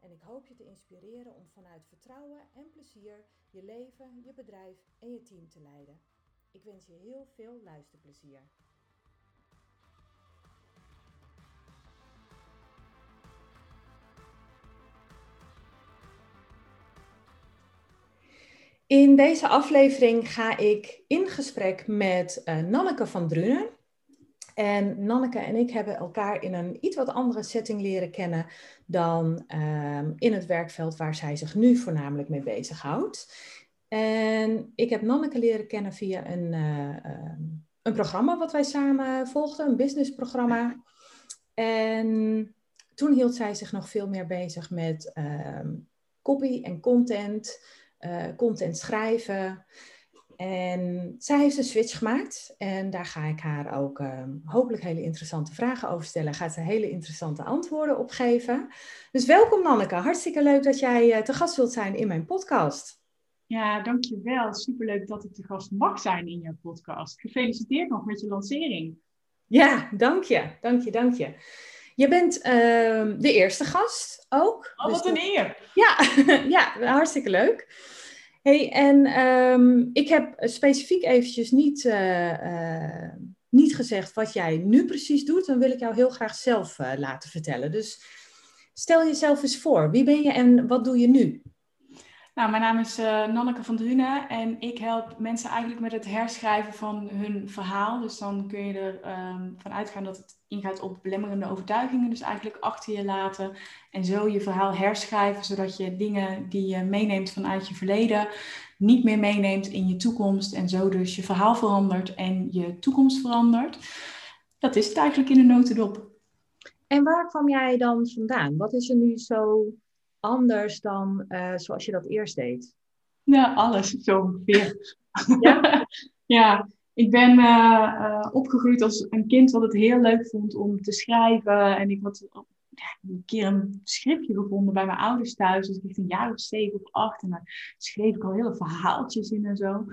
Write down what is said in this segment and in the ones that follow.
en ik hoop je te inspireren om vanuit vertrouwen en plezier je leven, je bedrijf en je team te leiden. Ik wens je heel veel luisterplezier. In deze aflevering ga ik in gesprek met uh, Nanneke van Drunen. En Nanneke en ik hebben elkaar in een iets wat andere setting leren kennen dan ehm, in het werkveld waar zij zich nu voornamelijk mee bezighoudt. En ik heb Nanneke leren kennen via een, uh, een programma wat wij samen volgden, een businessprogramma. En toen hield zij zich nog veel meer bezig met ehm, copy en content, uh, content schrijven. En zij heeft een switch gemaakt en daar ga ik haar ook ehm, hopelijk hele interessante vragen over stellen. Gaat ze hele interessante antwoorden op geven. Dus welkom Nanneke, hartstikke leuk dat jij uh, te gast wilt zijn in mijn podcast. Ja, dankjewel. Superleuk dat ik te gast mag zijn in jouw podcast. Gefeliciteerd nog met je lancering. Ja, dank je, dank je, dank je. Je bent uh, de eerste gast ook. Oh, wat dus een eer. Ja, ja, hartstikke leuk hey, en um, ik heb specifiek eventjes niet, uh, uh, niet gezegd wat jij nu precies doet. Dan wil ik jou heel graag zelf uh, laten vertellen. Dus stel jezelf eens voor. Wie ben je en wat doe je nu? Nou, mijn naam is uh, Nanneke van Drunen en ik help mensen eigenlijk met het herschrijven van hun verhaal. Dus dan kun je ervan um, van uitgaan dat het ingaat op belemmerende overtuigingen, dus eigenlijk achter je laten en zo je verhaal herschrijven, zodat je dingen die je meeneemt vanuit je verleden niet meer meeneemt in je toekomst en zo dus je verhaal verandert en je toekomst verandert. Dat is het eigenlijk in een notendop. En waar kwam jij dan vandaan? Wat is er nu zo anders dan uh, zoals je dat eerst deed? Ja, alles zo ongeveer. Ja? ja, ik ben uh, uh, opgegroeid als een kind wat het heel leuk vond om te schrijven. En ik had een keer een schriftje gevonden bij mijn ouders thuis. Dus ik een jaar of zeven of acht. En daar schreef ik al hele verhaaltjes in en zo.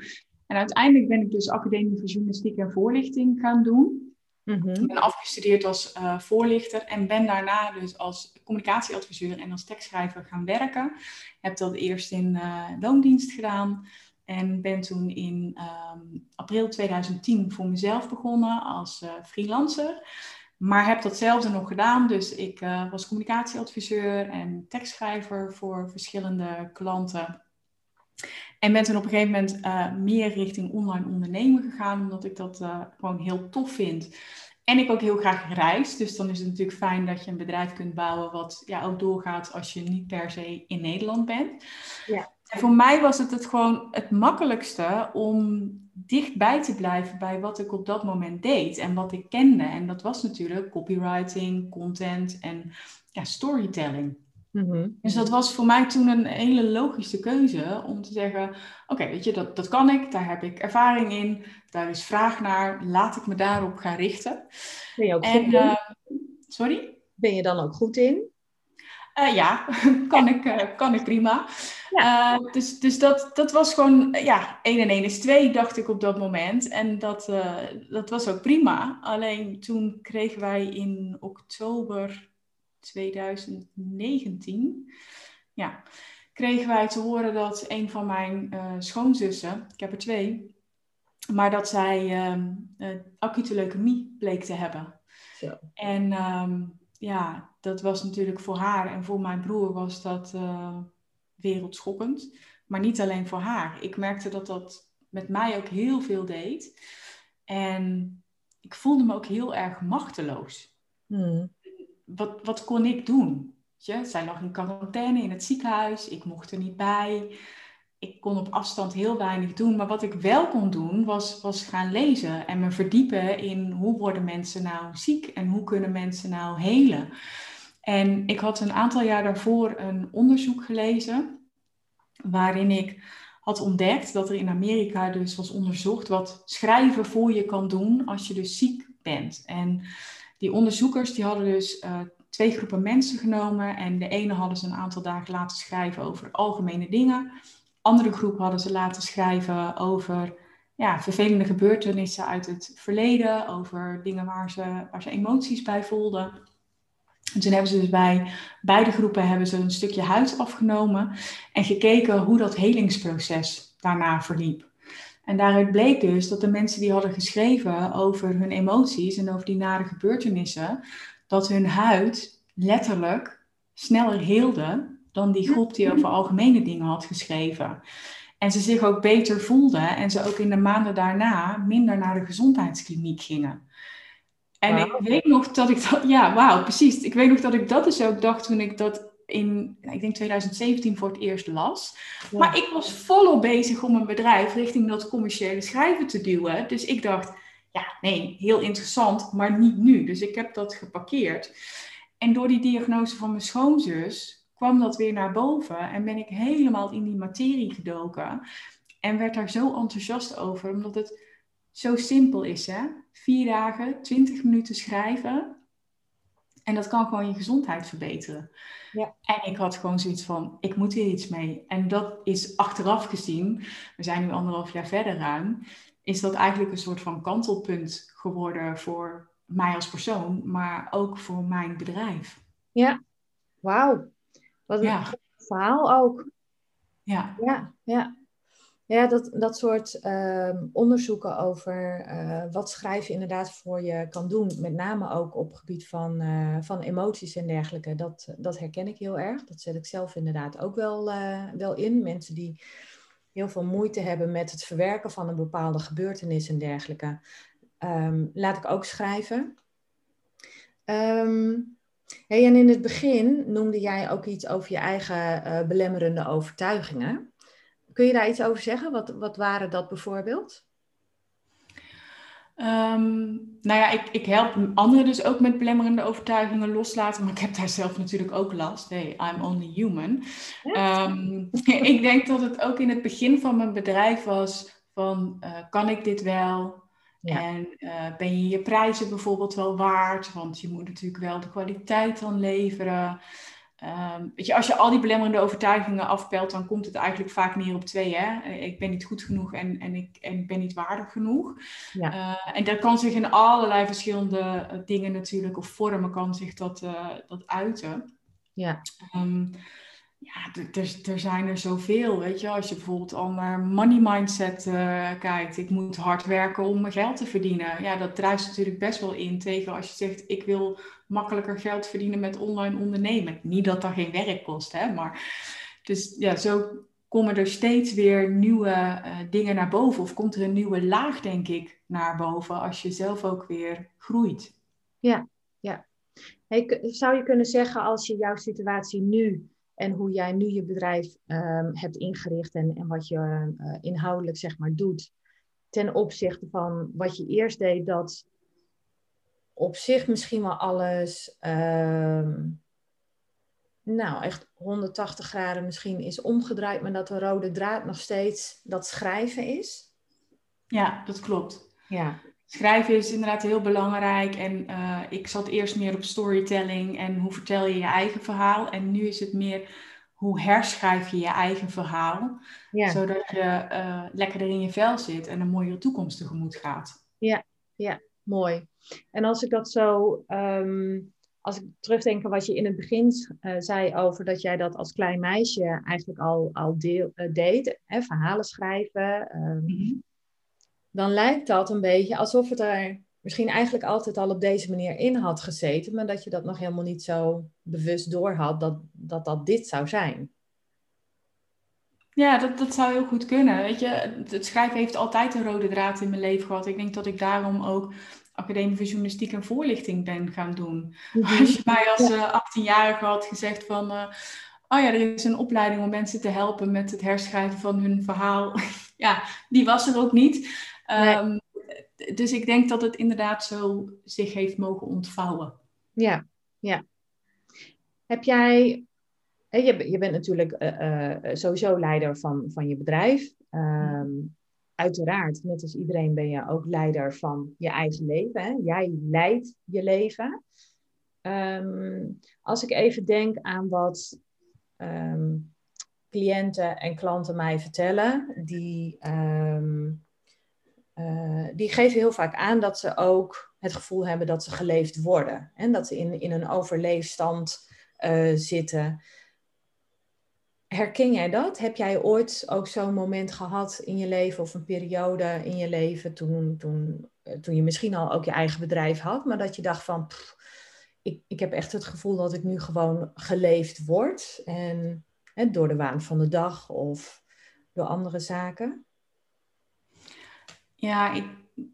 En uiteindelijk ben ik dus Academie voor Journalistiek en Voorlichting gaan doen. Mm-hmm. Ik ben afgestudeerd als uh, voorlichter en ben daarna dus als communicatieadviseur en als tekstschrijver gaan werken. Heb dat eerst in uh, loondienst gedaan en ben toen in um, april 2010 voor mezelf begonnen als uh, freelancer. Maar heb datzelfde nog gedaan. Dus ik was communicatieadviseur en tekstschrijver voor verschillende klanten. En ben toen op een gegeven moment uh, meer richting online ondernemen gegaan, omdat ik dat uh, gewoon heel tof vind. En ik ook heel graag reis. Dus dan is het natuurlijk fijn dat je een bedrijf kunt bouwen wat ja, ook doorgaat als je niet per se in Nederland bent. Ja. En voor mij was het het gewoon het makkelijkste om dichtbij te blijven bij wat ik op dat moment deed en wat ik kende. En dat was natuurlijk copywriting, content en ja, storytelling. Mm-hmm. Dus dat was voor mij toen een hele logische keuze om te zeggen: Oké, weet je, dat, dat kan ik, daar heb ik ervaring in, daar is vraag naar, laat ik me daarop gaan richten. Ben je ook en, goed in? Uh, sorry? Ben je dan ook goed in? Uh, ja, kan, Ik, uh, kan ik prima. Ja. dus dus dat, dat was gewoon, ja, 1 en 1 is 2, dacht ik op dat moment. En dat, dat was ook prima. Alleen toen kregen wij in oktober 2019, ja, kregen wij te horen dat een van mijn uh, schoonzussen, ik heb er twee, maar dat zij uh, acute leukemie bleek te hebben. En um, ja, dat was natuurlijk voor haar en voor mijn broer was dat uh, wereldschokkend. Maar niet alleen voor haar. Ik merkte dat dat met mij ook heel veel deed. En ik voelde me ook heel erg machteloos. Hmm wat, wat kon ik doen? Je, zij lag in quarantaine in het ziekenhuis, ik mocht er niet bij. Ik kon op afstand heel weinig doen, maar wat ik wel kon doen was, was gaan lezen en me verdiepen in hoe worden mensen nou ziek en hoe kunnen mensen nou helen. En ik had een aantal jaar daarvoor een onderzoek gelezen waarin ik had ontdekt dat er in Amerika dus was onderzocht wat schrijven voor je kan doen als je dus ziek bent. En die onderzoekers die hadden dus uh, twee groepen mensen genomen en de ene hadden ze een aantal dagen laten schrijven over algemene dingen. Andere groep hadden ze laten schrijven over ja, vervelende gebeurtenissen uit het verleden, over dingen waar ze, waar ze emoties bij voelden. En toen hebben ze dus bij beide groepen hebben ze een stukje huid afgenomen en gekeken hoe dat helingsproces daarna verliep. En daaruit bleek dus dat de mensen die hadden geschreven over hun emoties en over die nare gebeurtenissen, dat hun huid letterlijk sneller heelde dan die groep die over algemene dingen had geschreven. En ze zich ook beter voelden en ze ook in de maanden daarna minder naar de gezondheidskliniek gingen. En ik weet nog dat ik dat, ja, wauw, precies. Ik weet nog dat ik dat dus ook dacht toen ik dat in, ik denk 2017 voor het eerst las. Maar ik was volop bezig om een bedrijf richting dat commerciële schrijven te duwen. Dus ik dacht, ja, nee, heel interessant, maar niet nu. Dus ik heb dat geparkeerd. En door die diagnose van mijn schoonzus kwam dat weer naar boven en ben ik helemaal in die materie gedoken. En werd daar zo enthousiast over, omdat het zo simpel is, hè? Vier dagen, twintig minuten schrijven. En dat kan gewoon je gezondheid verbeteren. Ja. En ik had gewoon zoiets van, ik moet hier iets mee. En dat is achteraf gezien, we zijn nu anderhalf jaar verder ruim, is dat eigenlijk een soort van kantelpunt geworden voor mij als persoon, maar ook voor mijn bedrijf. Ja, wauw. Wat een verhaal ook. Ja. Ja, ja. Ja, dat, dat soort ehm, onderzoeken over uh, wat schrijven inderdaad voor je kan doen, met name ook op gebied van, uh, van emoties en dergelijke, dat, dat herken ik heel erg. Dat zet ik zelf inderdaad ook wel, uh, wel in. Mensen die heel veel moeite hebben met het verwerken van een bepaalde gebeurtenis en dergelijke, um, laat ik ook schrijven. Hey, en in het begin noemde jij ook iets over je eigen belemmerende overtuigingen. Kun je daar iets over zeggen? Wat, wat waren dat bijvoorbeeld? Um, nou ja, ik, ik help anderen dus ook met belemmerende overtuigingen loslaten, maar ik heb daar zelf natuurlijk ook last. Hey, I'm only human. Um, ik denk dat het ook in het begin van mijn bedrijf was van, uh, kan ik dit wel? Ja. En uh, ben je je prijzen bijvoorbeeld wel waard? Want je moet natuurlijk wel de kwaliteit dan leveren. Um, weet je, als je al die belemmerende overtuigingen afpelt, dan komt het eigenlijk vaak neer op twee. Hè? Ik ben niet goed genoeg en, en, ik, en ik ben niet waardig genoeg. Ja. Uh, en dat kan zich in allerlei verschillende uh, dingen natuurlijk, of vormen kan zich dat, uh, dat uiten. Ja. Um, ja, er zijn er zoveel, weet je. Als je bijvoorbeeld al naar money mindset uh, kijkt. Ik moet hard werken om mijn geld te verdienen. Ja, dat druist natuurlijk best wel in tegen als je zegt... ik wil makkelijker geld verdienen met online ondernemen. Niet dat dat geen werk kost, hè. Maar dus ja, zo komen er steeds weer nieuwe uh, dingen naar boven. Of komt er een nieuwe laag, denk ik, naar boven. Als je zelf ook weer groeit. Ja, ja. Hey, zou je kunnen zeggen als je jouw situatie nu en hoe jij nu je bedrijf um, hebt ingericht en, en wat je uh, inhoudelijk zeg maar doet ten opzichte van wat je eerst deed, dat op zich misschien wel alles, um, nou echt 180 graden misschien is omgedraaid, maar dat de rode draad nog steeds dat schrijven is? Ja, dat klopt. Ja. Schrijven is inderdaad heel belangrijk. En uh, ik zat eerst meer op storytelling en hoe vertel je je eigen verhaal. En nu is het meer hoe herschrijf je je eigen verhaal. Ja. Zodat je uh, lekkerder in je vel zit en een mooiere toekomst tegemoet gaat. Ja, ja, mooi. En als ik dat zo, um, als ik terugdenk aan wat je in het begin uh, zei over dat jij dat als klein meisje eigenlijk al, al deel, deed, hè, verhalen schrijven. Um, mm -hmm dan lijkt dat een beetje alsof het er misschien eigenlijk altijd al op deze manier in had gezeten, maar dat je dat nog helemaal niet zo bewust door had dat dat, dat dit zou zijn. Ja, dat, dat zou heel goed kunnen. Weet je, het schrijven heeft altijd een rode draad in mijn leven gehad. Ik denk dat ik daarom ook Academie voor Journalistiek en Voorlichting ben gaan doen. Mhm. Als je mij als uh, eh, 18-jarige had gezegd van... Uh, oh ja, er is een opleiding om mensen te helpen met het herschrijven van hun verhaal. ja, die was er ook niet. Um, Dus ik denk dat het inderdaad zo zich heeft mogen ontvouwen. Ja, ja. Heb jij, je, je bent natuurlijk uh, sowieso leider van, van je bedrijf. Ehm, uiteraard, net als iedereen ben je ook leider van je eigen leven. Hè? Jij leidt je leven. Ehm, als ik even denk aan wat ehm, cliënten en klanten mij vertellen, die, uh, die geven heel vaak aan dat ze ook het gevoel hebben dat ze geleefd worden. En dat ze in, in een overleefstand uh, zitten. Herken jij dat? Heb jij ooit ook zo'n moment gehad in je leven of een periode in je leven toen, toen, eh, toen je misschien al ook je eigen bedrijf had, maar dat je dacht van, ik, ik heb echt het gevoel dat ik nu gewoon geleefd word en hè, door de waan van de dag of door andere zaken? Ja, ik,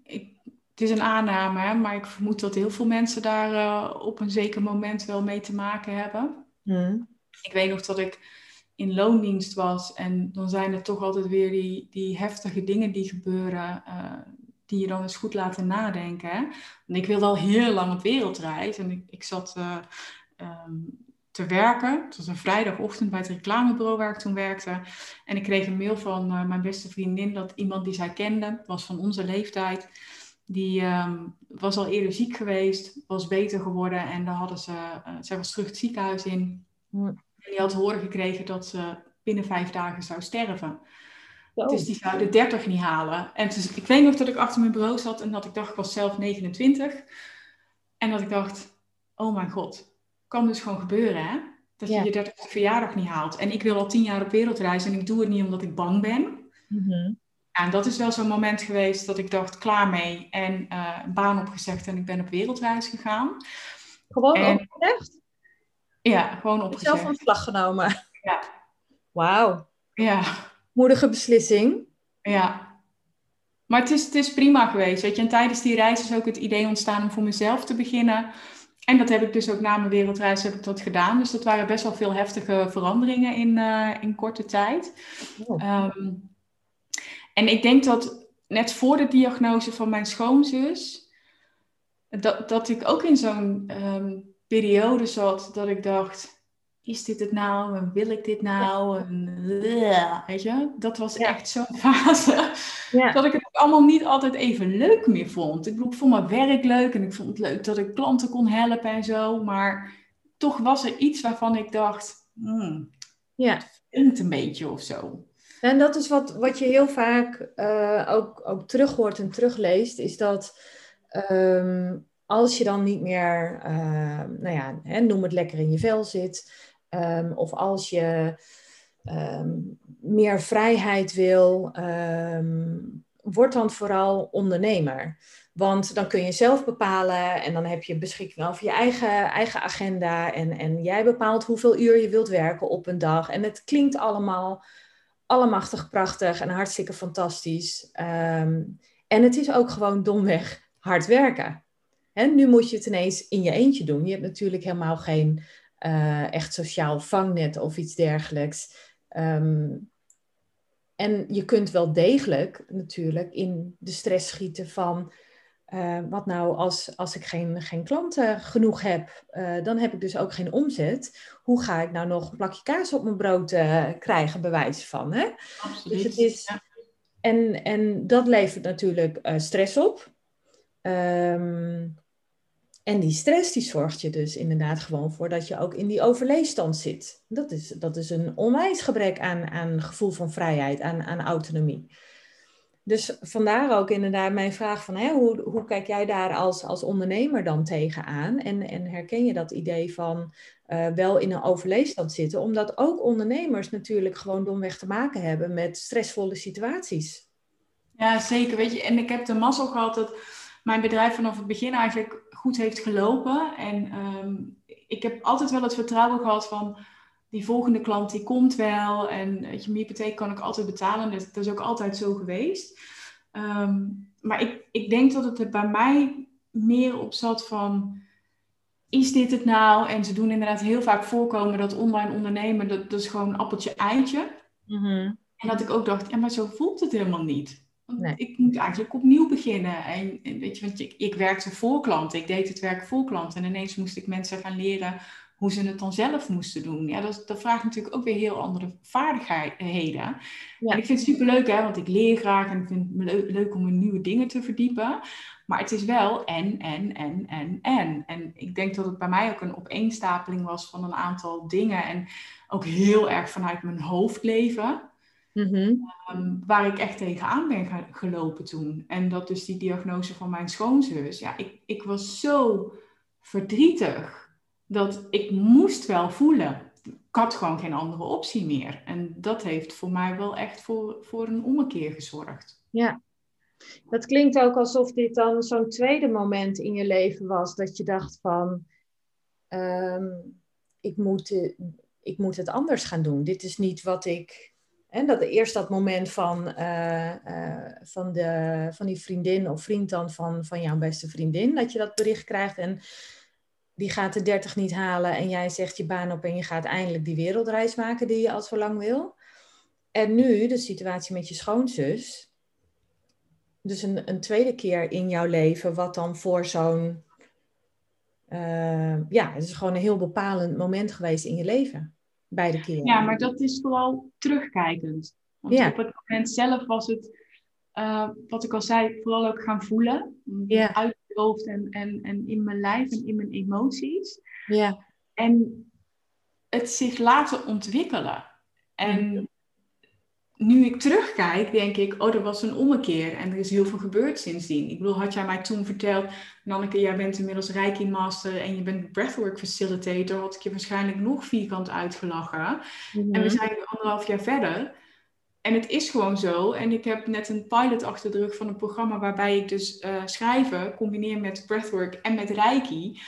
ik, het is een aanname, maar ik vermoed dat heel veel mensen daar uh, op een zeker moment wel mee te maken hebben. Hmm. Ik weet nog dat ik in loondienst was. En dan zijn er toch altijd weer die, die heftige dingen die gebeuren. Uh, die je dan eens goed laten nadenken. Hè? En ik wilde al heel lang op wereldreis. En ik, ik zat uh, um, te werken. Het was een vrijdagochtend bij het reclamebureau waar ik toen werkte. En ik kreeg een mail van uh, mijn beste vriendin dat iemand die zij kende, was van onze leeftijd. Die um, was al eerder ziek geweest, was beter geworden en dan hadden ze, uh, zij was terug het ziekenhuis in. En die had horen gekregen dat ze binnen vijf dagen zou sterven. Dus die zou de 30 niet halen. En dus, ik weet nog dat ik achter mijn bureau zat en dat ik dacht, ik was zelf 29. En dat ik dacht, oh mijn god, kan dus gewoon gebeuren hè? Dat je je 30 verjaardag niet haalt. En ik wil al tien jaar op wereldreis en ik doe het niet omdat ik bang ben. Mm En dat is wel zo'n moment geweest dat ik dacht, klaar mee. En uh, een baan opgezegd en ik ben op wereldreis gegaan. Gewoon en, opgezegd? Ja, gewoon opgezet. Zelf slag genomen. Ja. Wauw. Ja. Moedige beslissing. Ja. Maar het is, het is prima geweest, weet je. En tijdens die reis is ook het idee ontstaan om voor mezelf te beginnen. En dat heb ik dus ook na mijn wereldreis heb ik dat gedaan. Dus dat waren best wel veel heftige veranderingen in, uh, in korte tijd. Oh. Um, en ik denk dat net voor de diagnose van mijn schoonzus... Dat, dat ik ook in zo'n um, periode zat dat ik dacht, is dit het nou? En wil ik dit nou? En, weet je, dat was echt zo'n fase. Dat ik het allemaal niet altijd even leuk meer vond. Ik bedoel, ik vond mijn werk leuk en ik vond het leuk dat ik klanten kon helpen en zo. Maar toch was er iets waarvan ik dacht, hmm, ja. het een beetje of zo. En dat is wat, wat je heel vaak uh, ook, ook terug hoort en terugleest, is dat ehm, als je dan niet meer, uh, nou ja, hè, noem het lekker in je vel zit, um, of als je um, meer vrijheid wil, word dan vooral ondernemer. Want dan kun je zelf bepalen en dan heb je beschikking over je eigen, eigen agenda. En, en jij bepaalt hoeveel uur je wilt werken op een dag. En het klinkt allemaal allemachtig prachtig en hartstikke fantastisch. en het is ook gewoon domweg hard werken. En nu moet je het ineens in je eentje doen. Je hebt natuurlijk helemaal geen uh, echt sociaal vangnet of iets dergelijks. Um, en je kunt wel degelijk natuurlijk in de stress schieten van... Uh, wat nou als, als ik geen, geen klanten genoeg heb, uh, dan heb ik dus ook geen omzet. Hoe ga ik nou nog een plakje kaas op mijn brood uh, krijgen, bewijs van? Hè? Absoluut. Dus het is, ja. en, en dat levert natuurlijk stress op. Um, en die stress die zorgt je dus inderdaad gewoon voor dat je ook in die overleefstand zit. Dat is, dat is een onwijs gebrek aan, aan gevoel van vrijheid, aan, aan autonomie. Dus vandaar ook inderdaad mijn vraag van hè, hoe, hoe kijk jij daar als, als ondernemer dan tegenaan? En, en herken je dat idee van uh, wel in een overleefstand zitten? Omdat ook ondernemers natuurlijk gewoon domweg te maken hebben met stressvolle situaties. Ja, zeker. Weet je, en ik heb de mazzel gehad dat mijn bedrijf vanaf het begin eigenlijk goed heeft gelopen. En um, ik heb altijd wel het vertrouwen gehad van die volgende klant die komt wel. En weet je, mijn hypotheek kan ik altijd betalen. Dat, dat is ook altijd zo geweest. Um, maar ik, ik denk dat het er bij mij meer op zat van is dit het nou? En ze doen inderdaad heel vaak voorkomen dat online ondernemen, dat, dat is gewoon appeltje-eitje. Mm -hmm. En dat ik ook dacht, ja, maar zo voelt het helemaal niet. Nee. Ik moet eigenlijk opnieuw beginnen. En, en weet je, want ik, ik werkte voor klanten. Ik deed het werk voor klanten. En ineens moest ik mensen gaan leren hoe ze het dan zelf moesten doen. Ja, dat, dat vraagt natuurlijk ook weer heel andere vaardigheden. En ik vind het superleuk, hè, want ik leer graag en ik vind het leuk om in nieuwe dingen te verdiepen. Maar het is wel en, en, en, en, en. En ik denk dat het bij mij ook een opeenstapeling was van een aantal dingen. En ook heel erg vanuit mijn hoofd leven. Mhm. Ehm, waar ik echt tegenaan ben gelopen toen. En dat dus die diagnose van mijn schoonzus. Ja, ik, ik was zo verdrietig dat ik moest wel voelen. Ik had gewoon geen andere optie meer. En dat heeft voor mij wel echt voor, voor een ommekeer gezorgd. Ja, dat klinkt ook alsof dit dan zo'n tweede moment in je leven was. Dat je dacht van, ehm, ik, moet, ik moet het anders gaan doen. Dit is niet wat ik en dat eerst dat moment van, uh, uh, van, de, van die vriendin of vriend dan van, van jouw beste vriendin, dat je dat bericht krijgt en die gaat de 30 niet halen en jij zegt je baan op en je gaat eindelijk die wereldreis maken die je al zo lang wil. En nu de situatie met je schoonzus. Dus een, een tweede keer in jouw leven, wat dan voor zo'n. Uh, ja, het is gewoon een heel bepalend moment geweest in je leven beide keren. Ja, maar dat is vooral terugkijkend. Want op het moment zelf was het, uh, wat ik al zei, vooral ook gaan voelen. Ja. Uit het hoofd en, en, en in mijn lijf en in mijn emoties. Ja. En het zich laten ontwikkelen. En nu ik terugkijk, denk ik, oh, er was een ommekeer en er is heel veel gebeurd sindsdien. Ik bedoel, had jij mij toen verteld, Nanneke, jij bent inmiddels Reiki Master en je bent Breathwork Facilitator, had ik je waarschijnlijk nog vierkant uitgelachen. En we mhm. zijn nu anderhalf jaar verder. En het is gewoon zo. En ik heb net een pilot achter de rug van een programma waarbij ik dus uh, schrijven combineer met breathwork en met reiki.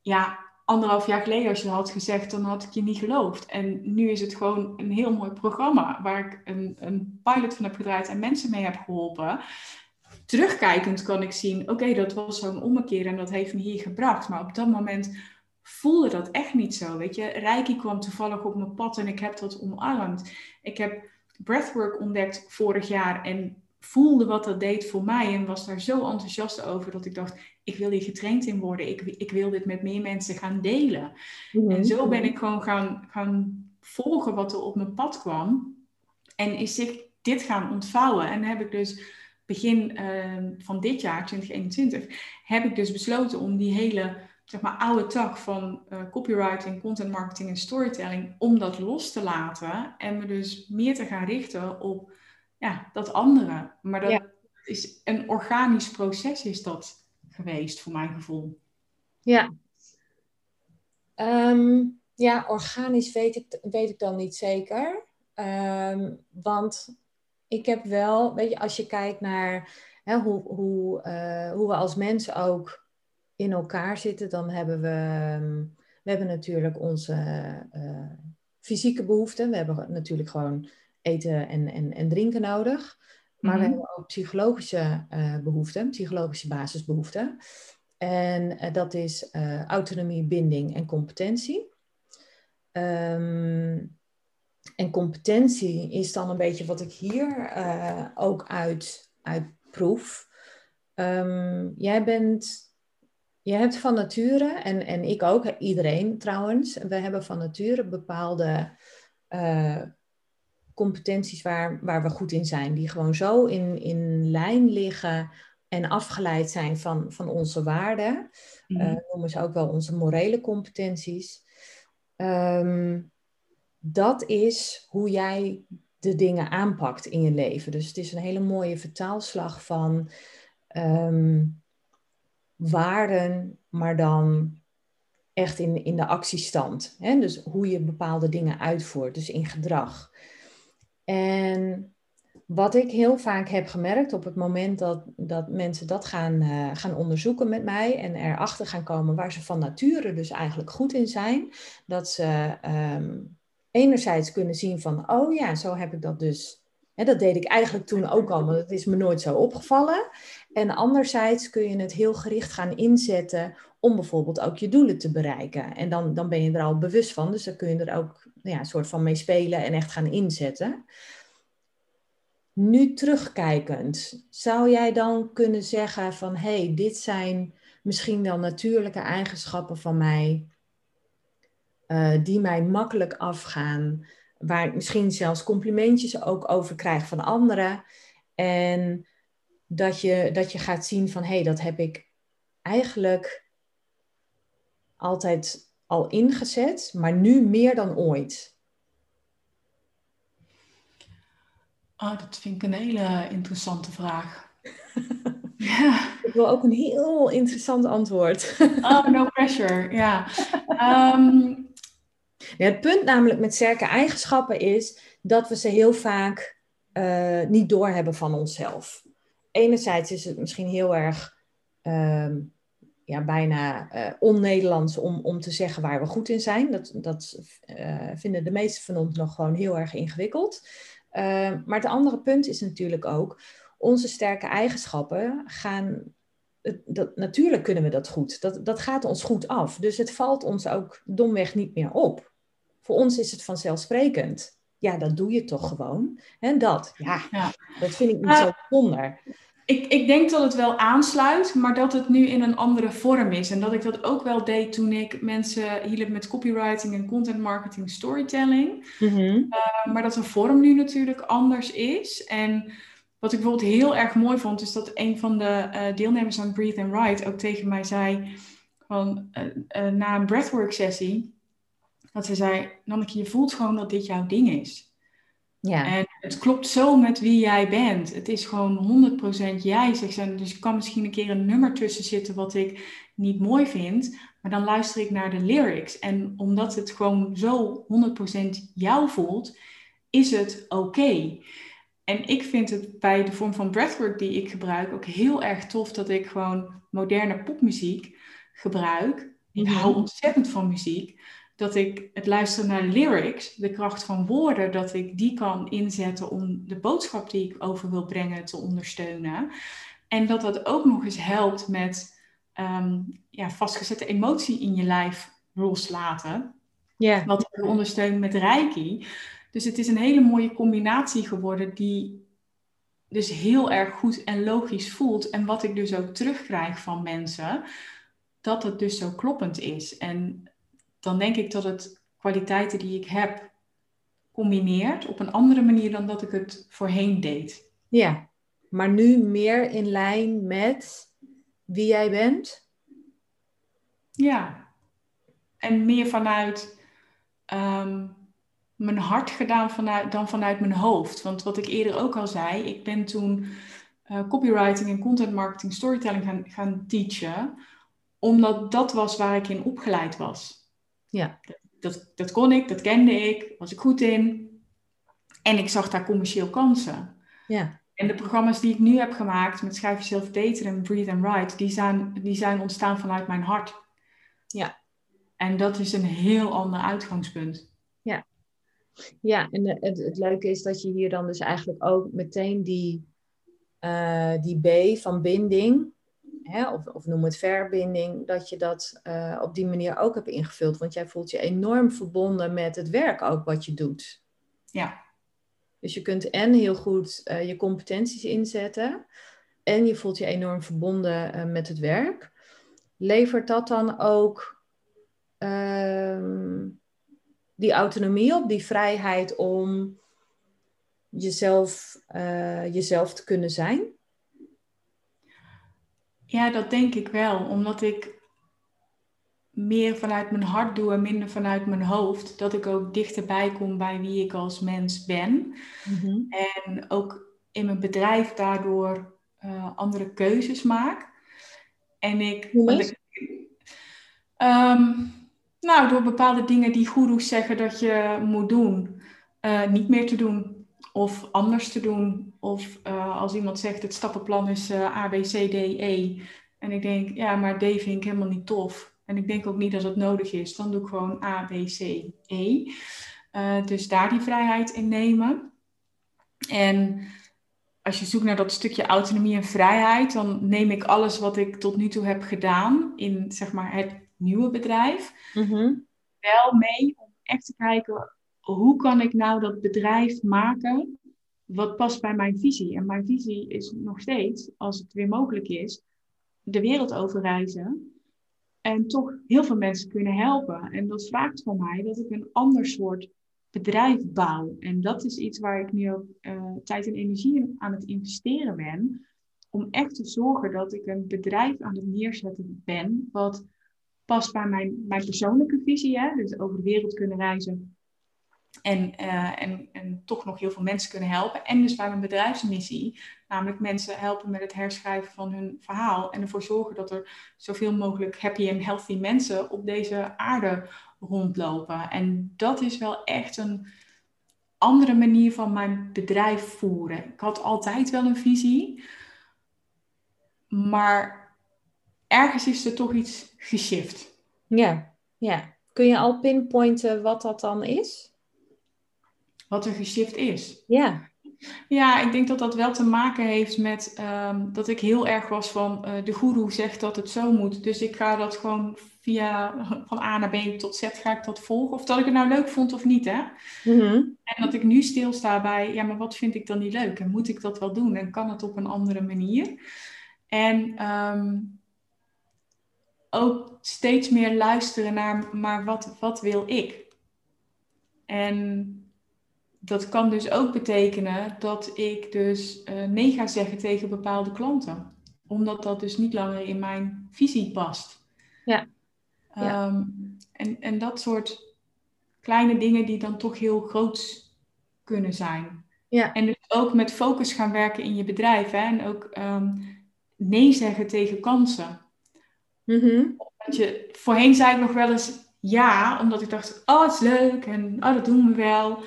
Ja, anderhalf jaar geleden, als je dat had gezegd, dan had ik je niet geloofd. En nu is het gewoon een heel mooi programma waar ik een, een pilot van heb gedraaid en mensen mee heb geholpen. Terugkijkend kan ik zien, oké, dat was zo'n ommekeer en dat heeft me hier gebracht. Maar op dat moment voelde dat echt niet zo. Weet je, Reiki kwam toevallig op mijn pad en ik heb dat omarmd. Ik heb breathwork ontdekt vorig jaar en voelde wat dat deed voor mij en was daar zo enthousiast over dat ik dacht, ik wil hier getraind in worden. Ik, ik wil dit met meer mensen gaan delen. Mhm. En zo ben ik gewoon gaan, gaan volgen wat er op mijn pad kwam. En is zich dit gaan ontvouwen. En heb ik dus begin ehm, van dit jaar, 2021, heb ik dus besloten om die hele zeg maar, oude tak van uh, copywriting, content marketing en storytelling, om dat los te laten. En me dus meer te gaan richten op ja, dat andere. Maar dat is een organisch proces is dat geweest, voor mijn gevoel. Ja. Ehm, ja, organisch weet ik, weet ik dan niet zeker. Um, want ik heb wel, weet je, als je kijkt naar hè, hoe, hoe, uh, hoe we als mensen ook in elkaar zitten, dan hebben we, ehm, we hebben natuurlijk onze uh, fysieke behoeften. We hebben natuurlijk gewoon eten en, en, en drinken nodig. Maar we mhm. hebben ook psychologische uh, behoeften, psychologische basisbehoeften. En uh, dat is uh, autonomie, binding en competentie. Um, en competentie is dan een beetje wat ik hier ook uit, uit proef. Um, jij bent, jij hebt van nature, en, en ik ook, iedereen trouwens, we hebben van nature bepaalde competenties waar, waar we goed in zijn, die gewoon zo in, in lijn liggen en afgeleid zijn van, van onze waarden. Mm -hmm. uh, noemen ze ook wel onze morele competenties. Um, dat is hoe jij de dingen aanpakt in je leven. Dus het is een hele mooie vertaalslag van um, waarden, maar dan echt in, in de actiestand. Hè? Dus hoe je bepaalde dingen uitvoert, dus in gedrag. En wat ik heel vaak heb gemerkt op het moment dat, dat mensen dat gaan, uh, gaan onderzoeken met mij en erachter gaan komen waar ze van nature dus eigenlijk goed in zijn, dat ze um, enerzijds kunnen zien van, oh ja, zo heb ik dat dus. Hè, dat deed ik eigenlijk toen ook al, maar dat is me nooit zo opgevallen. En anderzijds kun je het heel gericht gaan inzetten om bijvoorbeeld ook je doelen te bereiken. En dan, dan ben je er al bewust van, dus dan kun je er ook ja, een soort van mee spelen en echt gaan inzetten. Nu terugkijkend, zou jij dan kunnen zeggen van hé, hey, dit zijn misschien wel natuurlijke eigenschappen van mij die mij makkelijk afgaan, waar ik misschien zelfs complimentjes ook over krijg van anderen. En dat je, dat je gaat zien van hé, hey, dat heb ik eigenlijk altijd al ingezet, maar nu meer dan ooit. Oh, dat vind ik een hele interessante vraag. ja. Ik wil ook een heel interessant antwoord. oh, no pressure. Ja. Um... ja. Het punt namelijk met sterke eigenschappen is dat we ze heel vaak uh, niet doorhebben van onszelf. Enerzijds is het misschien heel erg ehm, ja, bijna uh, on-Nederlands om, om te zeggen waar we goed in zijn. Dat, dat uh, vinden de meesten van ons nog gewoon heel erg ingewikkeld. Uh, maar het andere punt is natuurlijk ook, onze sterke eigenschappen gaan. Dat, natuurlijk kunnen we dat goed. Dat, dat gaat ons goed af. Dus het valt ons ook domweg niet meer op. Voor ons is het vanzelfsprekend. Ja, dat doe je toch gewoon. En dat, ja, ja. dat vind ik niet zo bijzonder. Ik, ik denk dat het wel aansluit, maar dat het nu in een andere vorm is. En dat ik dat ook wel deed toen ik mensen hielp met copywriting en content marketing storytelling. Mm -hmm. uh, maar dat de vorm nu natuurlijk anders is. En wat ik bijvoorbeeld heel erg mooi vond, is dat een van de uh, deelnemers aan Breathe and Write ook tegen mij zei, van, uh, na een breathwork sessie, dat ze zei, Nanneke, je voelt gewoon dat dit jouw ding is. Ja. En het klopt zo met wie jij bent. Het is gewoon 100% jij, zegt ze. Dus er kan misschien een keer een nummer tussen zitten wat ik niet mooi vind. Maar dan luister ik naar de lyrics. En omdat het gewoon zo 100% jou voelt, is het oké. En ik vind het bij de vorm van breathwork die ik gebruik ook heel erg tof dat ik gewoon moderne popmuziek gebruik. Ik hou ontzettend van muziek dat ik het luisteren naar lyrics, de kracht van woorden, dat ik die kan inzetten om de boodschap die ik over wil brengen te ondersteunen. En dat dat ook nog eens helpt met um, ja, vastgezette emotie in je lijf loslaten. Yeah. Wat ik ondersteun met Reiki. Dus het is een hele mooie combinatie geworden die dus heel erg goed en logisch voelt. En wat ik dus ook terugkrijg van mensen, dat het dus zo kloppend is. En dan denk ik dat het kwaliteiten die ik heb combineert op een andere manier dan dat ik het voorheen deed. Ja, maar nu meer in lijn met wie jij bent? Ja, en meer vanuit ehm, mijn hart gedaan vanuit, dan vanuit mijn hoofd. Want wat ik eerder ook al zei, ik ben toen uh, copywriting en content marketing storytelling gaan, gaan teachen, omdat dat was waar ik in opgeleid was. Ja. Dat, dat kon ik, dat kende ik, was ik goed in. En ik zag daar commercieel kansen. Ja. En de programma's die ik nu heb gemaakt met Schrijf Jezelf Beter en Breathe and Write, die zijn, die zijn ontstaan vanuit mijn hart. Ja. En dat is een heel ander uitgangspunt. Ja. Ja, en het, het leuke is dat je hier dan dus eigenlijk ook meteen die, uh, die B van binding, hè, of, of, noem het verbinding, dat je dat uh, op die manier ook hebt ingevuld. Want jij voelt je enorm verbonden met het werk ook wat je doet. Ja. Dus je kunt en heel goed uh, je competenties inzetten en je voelt je enorm verbonden uh, met het werk. Levert dat dan ook uh, die autonomie op, die vrijheid om jezelf, jezelf te kunnen zijn? Ja, dat denk ik wel. Omdat ik meer vanuit mijn hart doe en minder vanuit mijn hoofd. Dat ik ook dichterbij kom bij wie ik als mens ben. Mhm. En ook in mijn bedrijf daardoor uh, andere keuzes maak. En ik. ik um, nou, door bepaalde dingen die goeroes zeggen dat je moet doen, uh, niet meer te doen of anders te doen. Of uh, als iemand zegt het stappenplan is uh, A, B, C, D, E. En ik denk, ja, maar D vind ik helemaal niet tof. En ik denk ook niet dat het nodig is. Dan doe ik gewoon A, B, C, E. Uh, dus daar die vrijheid in nemen. En als je zoekt naar dat stukje autonomie en vrijheid, dan neem ik alles wat ik tot nu toe heb gedaan in zeg maar, het nieuwe bedrijf mm -hmm. wel mee om echt te kijken hoe kan ik nou dat bedrijf maken wat past bij mijn visie? En mijn visie is nog steeds, als het weer mogelijk is, de wereld over reizen. En toch heel veel mensen kunnen helpen. En dat vraagt van mij dat ik een ander soort bedrijf bouw. En dat is iets waar ik nu ook uh, tijd en energie aan het investeren ben. Om echt te zorgen dat ik een bedrijf aan het neerzetten ben. Wat past bij mijn, mijn persoonlijke visie. Hè? Dus over de wereld kunnen reizen. En, uh, en, en toch nog heel veel mensen kunnen helpen. En dus bij mijn bedrijfsmissie. Namelijk mensen helpen met het herschrijven van hun verhaal. En ervoor zorgen dat er zoveel mogelijk happy en healthy mensen op deze aarde rondlopen. En dat is wel echt een andere manier van mijn bedrijf voeren. Ik had altijd wel een visie. Maar ergens is er toch iets geshift. Ja, ja. Kun je al pinpointen wat dat dan is? Wat er geshift is? Ja. Ja, ik denk dat dat wel te maken heeft met ehm, dat ik heel erg was van uh, de goeroe zegt dat het zo moet. Dus ik ga dat gewoon via van A naar B tot Z ga ik dat volgen. Of dat ik het nou leuk vond of niet. Hè? Mhm. En dat ik nu stilsta bij, ja, maar wat vind ik dan niet leuk? En moet ik dat wel doen? En kan het op een andere manier? En ehm, ook steeds meer luisteren naar, maar wat, wat wil ik? En dat kan dus ook betekenen dat ik dus uh, nee ga zeggen tegen bepaalde klanten. Omdat dat dus niet langer in mijn visie past. Ja. Ehm, en, en dat soort kleine dingen die dan toch heel groot kunnen zijn. Ja. En dus ook met focus gaan werken in je bedrijf. Hè? En ook um, nee zeggen tegen kansen. Mm je, voorheen zei ik nog wel eens ja, omdat ik dacht, oh het is leuk en oh dat doen we wel.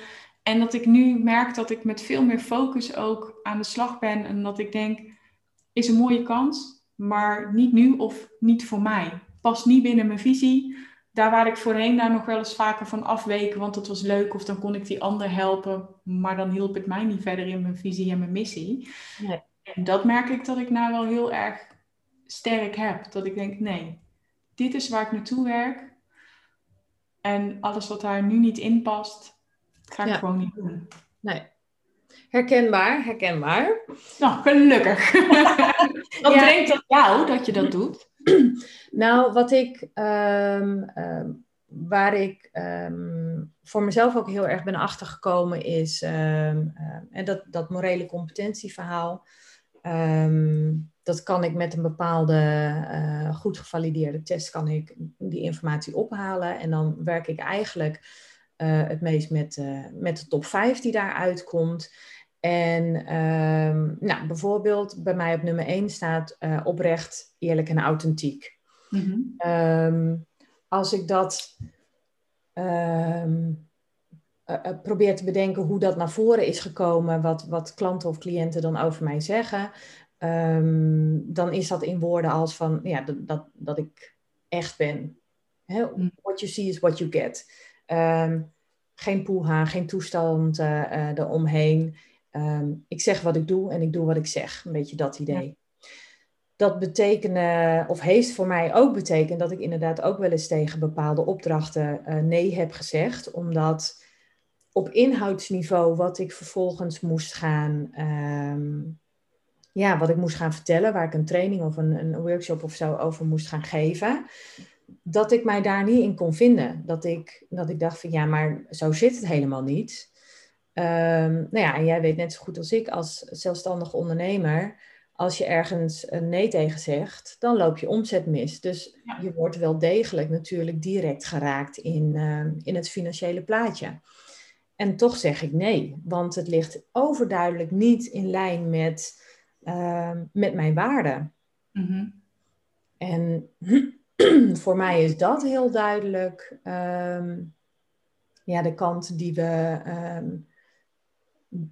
En dat ik nu merk dat ik met veel meer focus ook aan de slag ben. En dat ik denk, is een mooie kans, maar niet nu of niet voor mij. Past niet binnen mijn visie. Daar waar ik voorheen daar nog wel eens vaker van afweken, want dat was leuk. Of dan kon ik die ander helpen, maar dan hielp het mij niet verder in mijn visie en mijn missie. Nee. En dat merk ik dat ik nou wel heel erg sterk heb. Dat ik denk, nee, dit is waar ik naartoe werk. En alles wat daar nu niet in past, ga ik Ja. gewoon niet doen. Nee. Herkenbaar, herkenbaar. Nou, gelukkig. Wat Ja. brengt dat jou dat je dat doet? Nou, wat ik, ehm, ehm, waar ik ehm, voor mezelf ook heel erg ben achtergekomen is, en dat, dat morele competentieverhaal, ehm, dat kan ik met een bepaalde eh, goed gevalideerde test, kan ik die informatie ophalen. En dan werk ik eigenlijk het meest met, eh, met de top 5 die daaruit komt. En ehm, nou, bijvoorbeeld bij mij op nummer 1 staat eh, oprecht, eerlijk en authentiek. Ehm, als ik dat ehm, eh, eh, probeer te bedenken hoe dat naar voren is gekomen, wat, wat klanten of cliënten dan over mij zeggen, dan is dat in woorden als van ja, dat, dat, dat ik echt ben. Hè, Mm. What you see is what you get. Ehm, geen poeha, geen toestand eh, eh, eromheen. Ehm, ik zeg wat ik doe en ik doe wat ik zeg. Een beetje dat idee. Dat betekende, of heeft voor mij ook betekend dat ik inderdaad ook wel eens tegen bepaalde opdrachten eh, nee heb gezegd. Omdat op inhoudsniveau wat ik vervolgens moest gaan, ehm, ja, wat ik moest gaan vertellen, waar ik een training of een, een workshop of zo over moest gaan geven, dat ik mij daar niet in kon vinden. Dat ik, dat ik dacht van ja, maar zo zit het helemaal niet. Ehm, nou ja, en jij weet net zo goed als ik als zelfstandig ondernemer, als je ergens een nee tegen zegt, dan loop je omzet mis. Dus Ja. je wordt wel degelijk natuurlijk direct geraakt in, ehm, in het financiële plaatje. En toch zeg ik nee, want het ligt overduidelijk niet in lijn met, ehm, met mijn waarden. Mhm. En voor mij is dat heel duidelijk ehm, ja, de kant die we, ehm,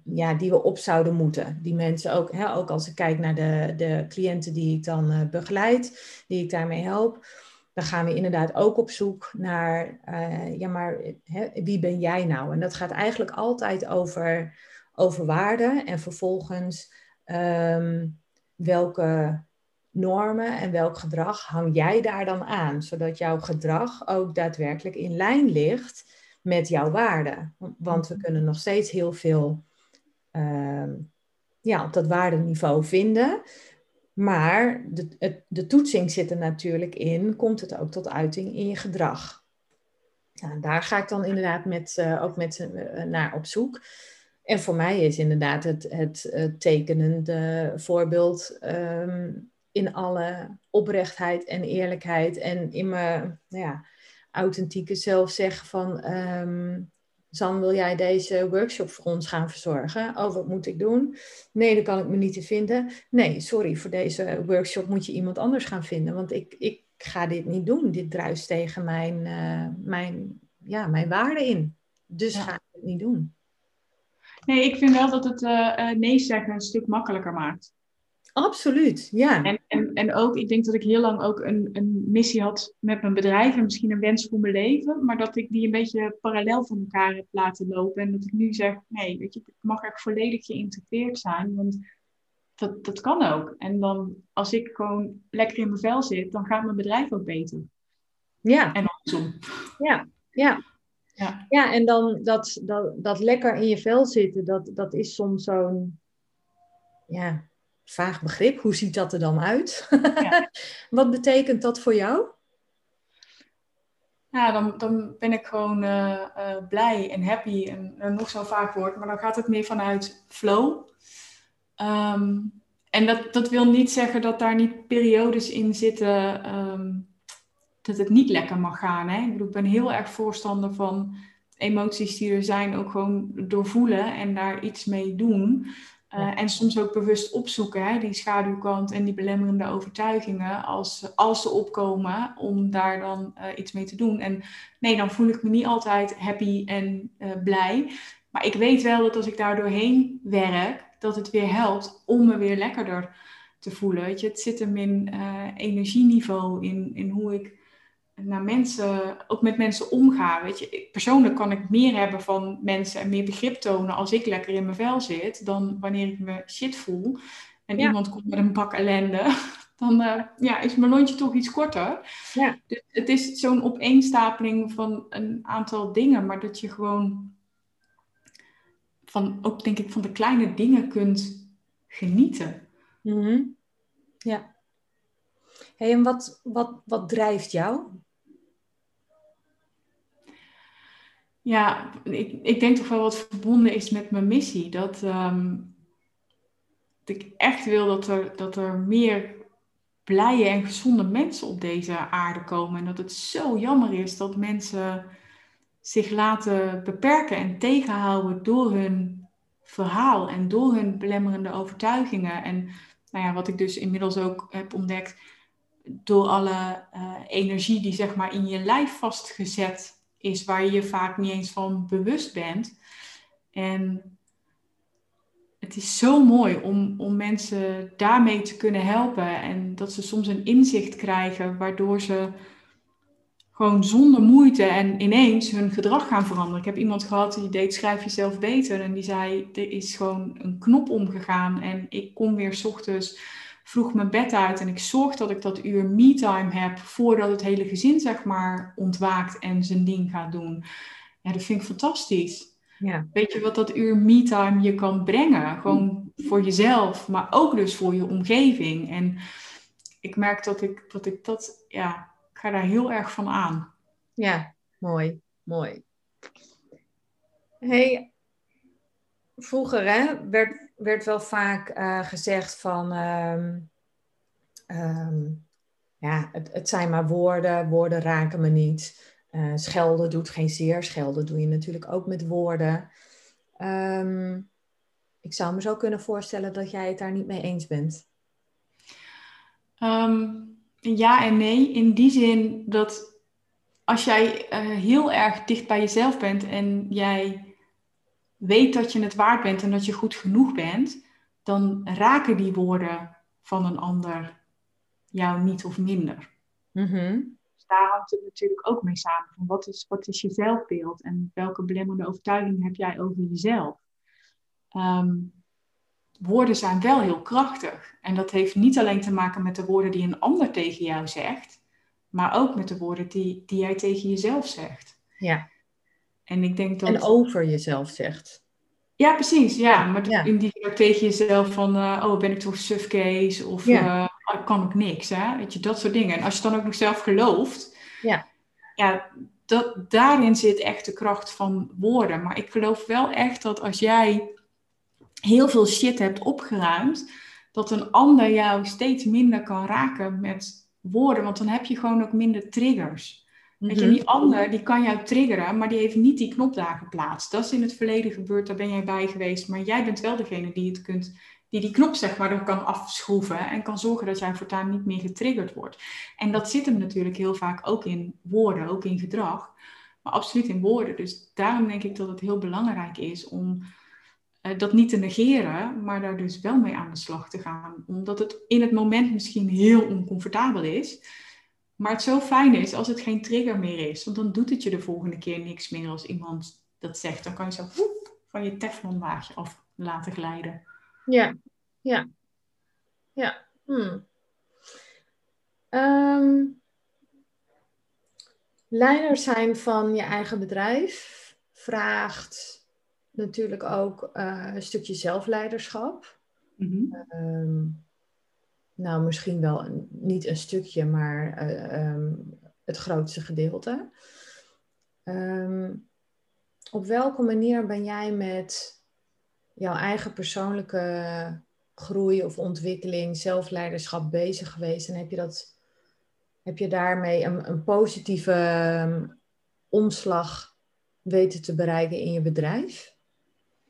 ja, die we op zouden moeten. Die mensen ook, hè, ook als ik kijk naar de, de cliënten die ik dan eh, begeleid, die ik daarmee help, dan gaan we inderdaad ook op zoek naar, eh, ja, maar wie ben jij nou? En dat gaat eigenlijk altijd over, over waarden en vervolgens ehm, welke normen en welk gedrag hang jij daar dan aan, zodat jouw gedrag ook daadwerkelijk in lijn ligt met jouw waarden. Want we kunnen nog steeds heel veel ehm, ja, op dat waardeniveau vinden, Maar de, het, de toetsing zit er natuurlijk in, komt het ook tot uiting in je gedrag? Nou, daar ga ik dan inderdaad met, uh, ook met uh, naar op zoek. En voor mij is inderdaad het, het, het tekenende voorbeeld ehm, in alle oprechtheid en eerlijkheid en in mijn nou ja, authentieke zelf zeggen van um, San, wil jij deze workshop voor ons gaan verzorgen? Oh, wat moet ik doen? Nee, dat kan ik me niet te vinden. Nee, sorry, voor deze workshop moet je iemand anders gaan vinden, want ik, ik ga dit niet doen. Dit druist tegen mijn, uh, mijn, ja, mijn waarde in. Dus ga ik het niet doen. Nee, ik vind wel dat het uh, nee zeggen een stuk makkelijker maakt. Absoluut, ja. En, en, en ook, ik denk dat ik heel lang ook een, een missie had met mijn bedrijf en misschien een wens voor mijn leven, maar dat ik die een beetje parallel van elkaar heb laten lopen. En dat ik nu zeg, nee, weet je, het mag echt volledig geïntegreerd zijn, want dat, dat kan ook. En dan, als ik gewoon lekker in mijn vel zit, dan gaat mijn bedrijf ook beter. Ja. En andersom. Ja, ja. Ja. ja, en dan dat, dat, dat lekker in je vel zitten, dat, dat is soms zo'n ja, vaag begrip. Hoe ziet dat er dan uit? Ja. Wat betekent dat voor jou? Ja, dan, dan ben ik gewoon uh, uh, blij en happy. En nog zo'n vaak woord, maar dan gaat het meer vanuit flow. Um, en dat, dat wil niet zeggen dat daar niet periodes in zitten um, dat het niet lekker mag gaan. Hè? Ik, bedoel, ik ben heel erg voorstander van emoties die er zijn, ook gewoon doorvoelen en daar iets mee doen. Uh, en soms ook bewust opzoeken, hè, die schaduwkant en die belemmerende overtuigingen, als, als ze opkomen, om daar dan uh, iets mee te doen. En nee, dan voel ik me niet altijd happy en uh, blij. Maar ik weet wel dat als ik daar doorheen werk, dat het weer helpt om me weer lekkerder te voelen. Weet je, het zit hem in energieniveau, in, in hoe ik naar mensen, ook met mensen omgaan. Weet je, persoonlijk kan ik meer hebben van mensen en meer begrip tonen als ik lekker in mijn vel zit, dan wanneer ik me shit voel en iemand komt met een bak ellende. Dan uh, ja, is mijn lontje toch iets korter. Ja. Dus het is zo'n opeenstapeling van een aantal dingen, maar dat je gewoon van, ook denk ik, van de kleine dingen kunt genieten. Mm -hmm. Ja. Hey, en wat, wat, wat drijft jou? Ja, ik, ik denk toch wel wat verbonden is met mijn missie. Dat, um, dat ik echt wil dat er, dat er meer blije en gezonde mensen op deze aarde komen. En dat het zo jammer is dat mensen zich laten beperken en tegenhouden door hun verhaal en door hun belemmerende overtuigingen. En nou ja, wat ik dus inmiddels ook heb ontdekt, door alle uh, energie die zeg maar in je lijf vastgezet is waar je je vaak niet eens van bewust bent. En het is zo mooi om, om mensen daarmee te kunnen helpen. En dat ze soms een inzicht krijgen waardoor ze gewoon zonder moeite en ineens hun gedrag gaan veranderen. Ik heb iemand gehad die deed schrijf jezelf beter. En die zei, er is gewoon een knop omgegaan. En ik kom weer s ochtends vroeg mijn bed uit en ik zorg dat ik dat uur me-time heb voordat het hele gezin zeg maar ontwaakt en zijn ding gaat doen. Ja, dat vind ik fantastisch. Ja. Weet je wat dat uur me-time je kan brengen? Gewoon voor jezelf, maar ook dus voor je omgeving. En ik merk dat ik dat, ik dat ja, ik ga daar heel erg van aan. Ja, mooi, mooi. Hey, vroeger hè, werd werd wel vaak uh, gezegd van, um, um, ja, het, het, zijn maar woorden, woorden raken me niet. Uh, schelden doet geen zeer, schelden doe je natuurlijk ook met woorden. Um, ik zou me zo kunnen voorstellen dat jij het daar niet mee eens bent. ja en nee, in die zin dat als jij uh, heel erg dicht bij jezelf bent en jij weet dat je het waard bent en dat je goed genoeg bent, dan raken die woorden van een ander jou niet of minder. Mm Dus daar hangt het natuurlijk ook mee samen. Van wat, is, wat is je zelfbeeld en welke belemmerende overtuiging heb jij over jezelf? Um, woorden zijn wel heel krachtig. En dat heeft niet alleen te maken met de woorden die een ander tegen jou zegt, maar ook met de woorden die, die jij tegen jezelf zegt. Ja. En ik denk dat... En over jezelf zegt. Ja, precies. Ja, maar in die tegen jezelf van, uh, oh, ben ik toch sufcase of ja. uh, kan ik niks, hè? Weet je, dat soort dingen. En als je dan ook nog zelf gelooft, ja, ja dat, daarin zit echt de kracht van woorden. Maar ik geloof wel echt dat als jij heel veel shit hebt opgeruimd, dat een ander jou steeds minder kan raken met woorden, want dan heb je gewoon ook minder triggers. Weet je, mhm. die ander die kan jou triggeren, maar die heeft niet die knop daar geplaatst. Dat is in het verleden gebeurd, daar ben jij bij geweest. Maar jij bent wel degene die het kunt, die die knop zeg maar kan afschroeven en kan zorgen dat jij voortaan niet meer getriggerd wordt. En dat zit hem natuurlijk heel vaak ook in woorden, ook in gedrag, maar absoluut in woorden. Dus daarom denk ik dat het heel belangrijk is om eh, dat niet te negeren, maar daar dus wel mee aan de slag te gaan. Omdat het in het moment misschien heel oncomfortabel is. Maar het zo fijn is als het geen trigger meer is. Want dan doet het je de volgende keer niks meer als iemand dat zegt. Dan kan je zo woep, van je teflonlaagje af laten glijden. Ja, ja. Ja. Hmm. Ehm, leider zijn van je eigen bedrijf vraagt natuurlijk ook uh, een stukje zelfleiderschap. Mm nou, misschien wel een, niet een stukje, maar uh, um, het grootste gedeelte. Um, op welke manier ben jij met jouw eigen persoonlijke groei of ontwikkeling, zelfleiderschap bezig geweest? En heb je, dat, heb je daarmee een, een positieve um, omslag weten te bereiken in je bedrijf?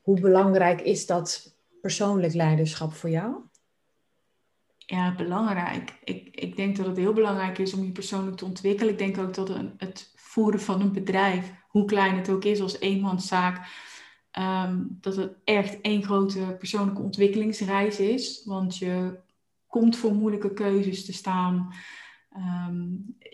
Hoe belangrijk is dat persoonlijk leiderschap voor jou? Ja, belangrijk. Ik, ik denk dat het heel belangrijk is om je persoonlijk te ontwikkelen. Ik denk ook dat het voeren van een bedrijf, hoe klein het ook is als eenmanszaak, um, dat het echt één grote persoonlijke ontwikkelingsreis is. Want je komt voor moeilijke keuzes te staan. Ehm,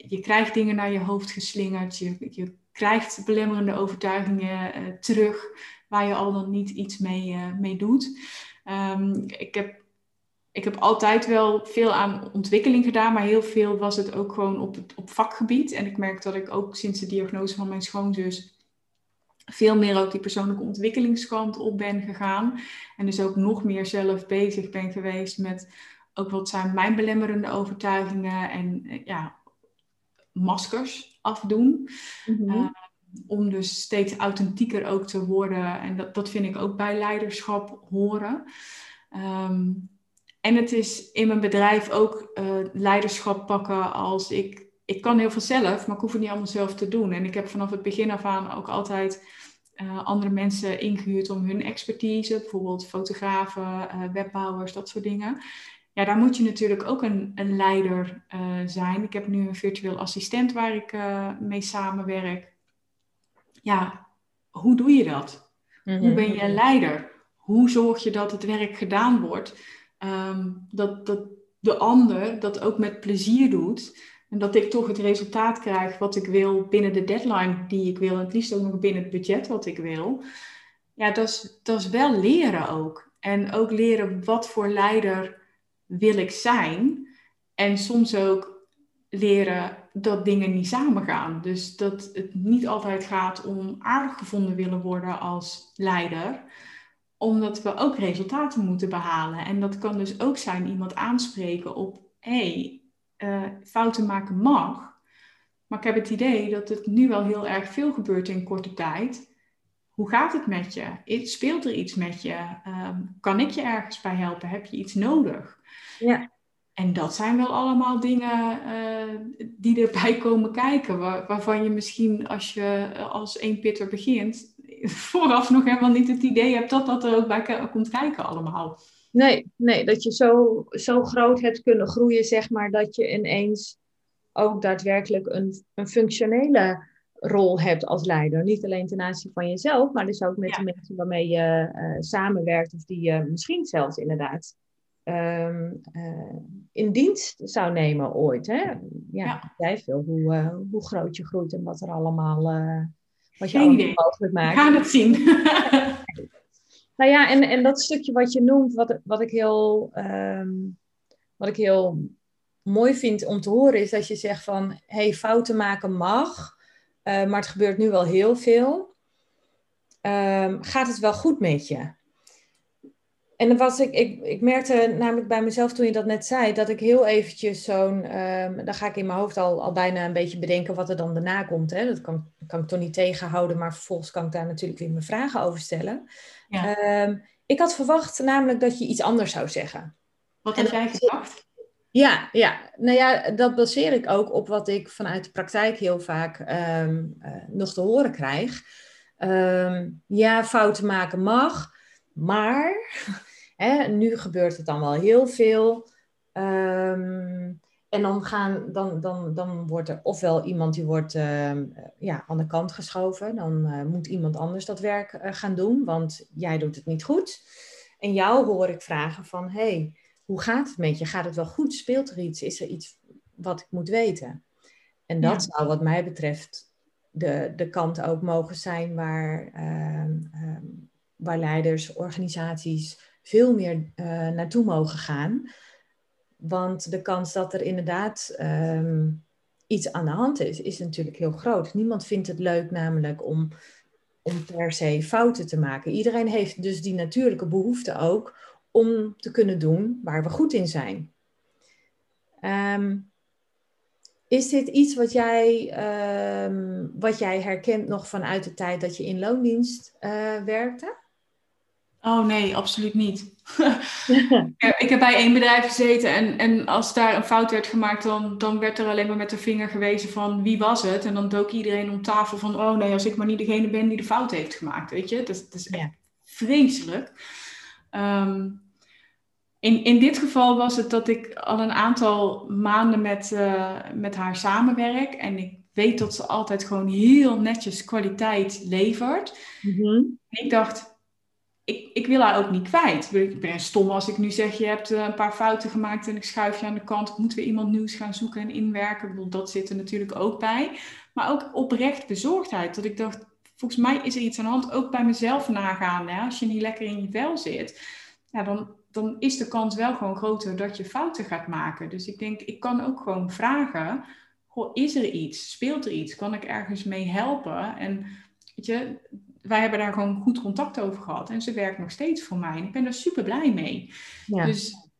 je krijgt dingen naar je hoofd geslingerd. Je, je krijgt belemmerende overtuigingen uh, terug waar je al dan niet iets mee, uh, mee doet. Um, ik heb ik heb altijd wel veel aan ontwikkeling gedaan, maar heel veel was het ook gewoon op, op vakgebied. En ik merk dat ik ook sinds de diagnose van mijn schoonzus veel meer ook die persoonlijke ontwikkelingskant op ben gegaan. En dus ook nog meer zelf bezig ben geweest met ook wat zijn mijn belemmerende overtuigingen en ja, maskers afdoen. Mm -hmm. uh, om dus steeds authentieker ook te worden. En dat, dat vind ik ook bij leiderschap horen. Um, en het is in mijn bedrijf ook uh, leiderschap pakken als ik... Ik kan heel veel zelf, maar ik hoef het niet allemaal zelf te doen. En ik heb vanaf het begin af aan ook altijd uh, andere mensen ingehuurd om hun expertise, bijvoorbeeld fotografen, uh, webbouwers, dat soort dingen. Ja, daar moet je natuurlijk ook een, een leider zijn. Ik heb nu een virtueel assistent waar ik mee samenwerk. Ja, hoe doe je dat? Hoe mhm. ben je een leider? Hoe zorg je dat het werk gedaan wordt? Ehm, dat, dat de ander dat ook met plezier doet. En dat ik toch het resultaat krijg wat ik wil binnen de deadline die ik wil. En het liefst ook nog binnen het budget wat ik wil. Ja, dat is, dat is wel leren ook. En ook leren wat voor leider wil ik zijn. En soms ook leren dat dingen niet samengaan. Dus dat het niet altijd gaat om aardig gevonden willen worden als leider omdat we ook resultaten moeten behalen. En dat kan dus ook zijn iemand aanspreken op, hé, hey, uh, fouten maken mag. Maar ik heb het idee dat het nu wel heel erg veel gebeurt in korte tijd. Hoe gaat het met je? Speelt er iets met je? Ehm, kan ik je ergens bij helpen? Heb je iets nodig? Ja. En dat zijn wel allemaal dingen uh, die erbij komen kijken. waarvan je misschien als je als één pitter begint, vooraf nog helemaal niet het idee hebt dat dat er ook bij komt kijken allemaal. Nee, nee dat je zo, zo groot hebt kunnen groeien, zeg maar, dat je ineens ook daadwerkelijk een, een functionele rol hebt als leider. Niet alleen ten aanzien van jezelf, maar dus ook met de mensen waarmee je uh, samenwerkt of die je misschien zelfs inderdaad um, uh, in dienst zou nemen ooit. Hè? Ja, ja. jij veel hoe, uh, hoe groot je groeit en wat er allemaal wat je mogelijk maakt. We gaan het zien. nou ja, en, en dat stukje wat je noemt, wat, wat, ik heel, um, wat ik heel mooi vind om te horen, is dat je zegt van, hey, fouten maken mag, uh, maar het gebeurt nu wel heel veel. ehm, gaat het wel goed met je? En dan was ik, ik, ik merkte namelijk bij mezelf toen je dat net zei, dat ik heel eventjes zo'n, um, dan ga ik in mijn hoofd al, al bijna een beetje bedenken wat er dan daarna komt. Hè? Dat kan, kan ik toch niet tegenhouden, maar vervolgens kan ik daar natuurlijk weer mijn vragen over stellen. Ja. Ehm, ik had verwacht namelijk dat je iets anders zou zeggen. Wat had jij gedacht? Ja, ja, nou ja, dat baseer ik ook op wat ik vanuit de praktijk heel vaak ehm, eh, nog te horen krijg. ja, fouten maken mag, maar hè, nu gebeurt het dan wel heel veel. Ehm, en dan, gaan, dan, dan, dan wordt er ofwel iemand die wordt ehm, ja, aan de kant geschoven. Dan uh, moet iemand anders dat werk uh, gaan doen, want jij doet het niet goed. En jou hoor ik vragen van, hey, hoe gaat het met je? Gaat het wel goed? Speelt er iets? Is er iets wat ik moet weten? En dat zou wat mij betreft de, de kant ook mogen zijn waar, uh, waar leiders, organisaties veel meer uh, naartoe mogen gaan. Want de kans dat er inderdaad ehm, iets aan de hand is, is natuurlijk heel groot. Niemand vindt het leuk namelijk om, om per se fouten te maken. Iedereen heeft dus die natuurlijke behoefte ook om te kunnen doen waar we goed in zijn. Ehm, is dit iets wat jij, ehm, wat jij herkent nog vanuit de tijd dat je in loondienst uh, werkte? Oh nee, absoluut niet. ik heb bij één bedrijf gezeten en, en als daar een fout werd gemaakt, dan, dan werd er alleen maar met de vinger gewezen van wie was het. En dan dook iedereen om tafel van, oh nee, als ik maar niet degene ben die de fout heeft gemaakt, weet je. Dat, dat is echt vreselijk. Ehm, in, in dit geval was het dat ik al een aantal maanden met, uh, met haar samenwerk en ik weet dat ze altijd gewoon heel netjes kwaliteit levert. Mm Ik dacht, ik, ik wil haar ook niet kwijt. Ik ben stom als ik nu zeg, je hebt eh, een paar fouten gemaakt en ik schuif je aan de kant. Moeten we iemand nieuws gaan zoeken en inwerken? Dat zit er natuurlijk ook bij. Maar ook oprecht bezorgdheid. Dat ik dacht, volgens mij is er iets aan de hand. Ook bij mezelf nagaan. Hè? Als je niet lekker in je vel zit, ja, dan, dan is de kans wel gewoon groter dat je fouten gaat maken. Dus ik denk, ik kan ook gewoon vragen, is er iets? Speelt er iets? Kan ik ergens mee helpen? En weet je, wij hebben daar gewoon goed contact over gehad. En ze werkt nog steeds voor mij. En ik ben er super blij mee. Ja. Dus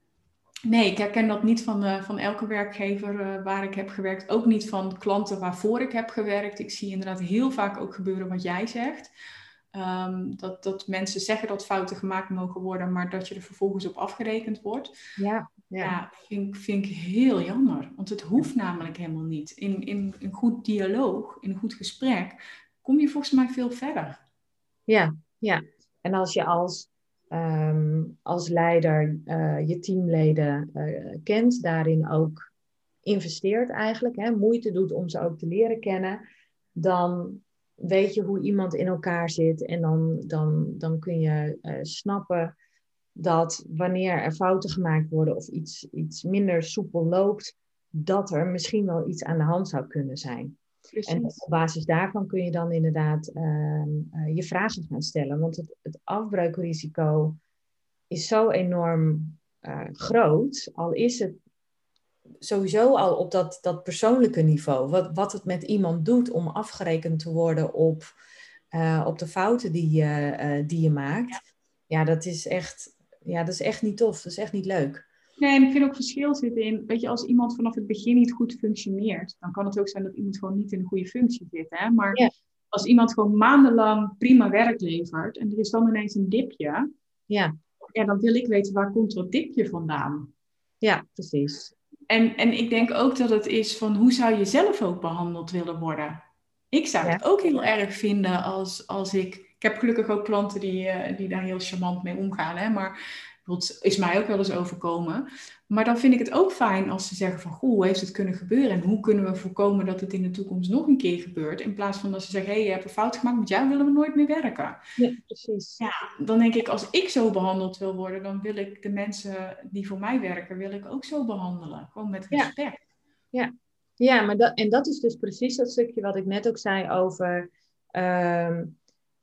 nee, ik herken dat niet van, uh, van elke werkgever uh, waar ik heb gewerkt. Ook niet van klanten waarvoor ik heb gewerkt. Ik zie inderdaad heel vaak ook gebeuren wat jij zegt. Um, dat, dat mensen zeggen dat fouten gemaakt mogen worden, maar dat je er vervolgens op afgerekend wordt. Ja, ja. ja vind, vind ik heel jammer. Want het hoeft namelijk helemaal niet. In, in een goed dialoog, in een goed gesprek, kom je volgens mij veel verder. Ja, ja. En als je als, ehm, als leider uh, je teamleden uh, kent, daarin ook investeert eigenlijk, hè, moeite doet om ze ook te leren kennen, dan weet je hoe iemand in elkaar zit en dan, dan, dan kun je uh, snappen dat wanneer er fouten gemaakt worden of iets, iets minder soepel loopt, dat er misschien wel iets aan de hand zou kunnen zijn. En op basis daarvan kun je dan inderdaad ehm, eh, je vragen gaan stellen. Want het, het afbreukrisico is zo enorm uh, groot, al is het sowieso al op dat, dat persoonlijke niveau. Wat, wat het met iemand doet om afgerekend te worden op, uh, op de fouten die je, die je maakt. Ja. ja, dat is echt, ja, dat is echt niet tof. Dat is echt niet leuk. Nee, en ik vind ook verschil zitten in, weet je, als iemand vanaf het begin niet goed functioneert, dan kan het ook zijn dat iemand gewoon niet in een goede functie zit. Hè? Maar als iemand gewoon maandenlang prima werk levert en er is dan ineens een dipje, ja. Ja, dan wil ik weten waar komt dat dipje vandaan. Ja, precies. En, en ik denk ook dat het is van hoe zou je zelf ook behandeld willen worden? Ik zou het ook heel erg vinden als, als ik. Ik heb gelukkig ook klanten die, uh, die daar heel charmant mee omgaan. Hè? Maar dat is mij ook wel eens overkomen. Maar dan vind ik het ook fijn als ze zeggen van, goh, hoe heeft het kunnen gebeuren? En hoe kunnen we voorkomen dat het in de toekomst nog een keer gebeurt? In plaats van dat ze zeggen, hé, hey, je hebt een fout gemaakt, met jou willen we nooit meer werken. Ja, precies. Ja, dan denk ik, als ik zo behandeld wil worden, dan wil ik de mensen die voor mij werken, wil ik ook zo behandelen. Gewoon met respect. Ja, ja. ja maar dat, en dat is dus precies dat stukje wat ik net ook zei over... Ehm,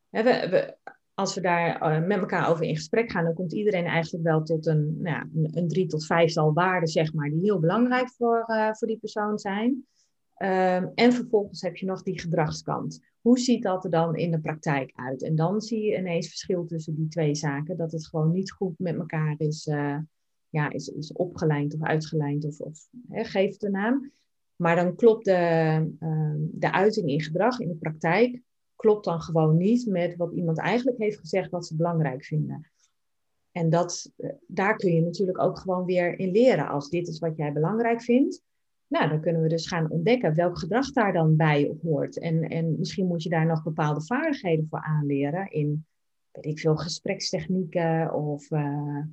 we, we, als we daar uh, met elkaar over in gesprek gaan, dan komt iedereen eigenlijk wel tot een, nou ja, een, drie tot vijftal waarden, zeg maar, die heel belangrijk voor, uh, voor die persoon zijn. Ehm, en vervolgens heb je nog die gedragskant. Hoe ziet dat er dan in de praktijk uit? En dan zie je ineens verschil tussen die twee zaken. Dat het gewoon niet goed met elkaar is, uh, ja, is, is opgelijnd of uitgelijnd of, of hè, geef de naam. Maar dan klopt de, ehm, de uiting in gedrag, in de praktijk, klopt dan gewoon niet met wat iemand eigenlijk heeft gezegd wat ze belangrijk vinden. En dat, eh, daar kun je natuurlijk ook gewoon weer in leren. Als dit is wat jij belangrijk vindt, nou, dan kunnen we dus gaan ontdekken welk gedrag daar dan bij hoort. En, en misschien moet je daar nog bepaalde vaardigheden voor aanleren in, weet ik veel, gesprekstechnieken of uh,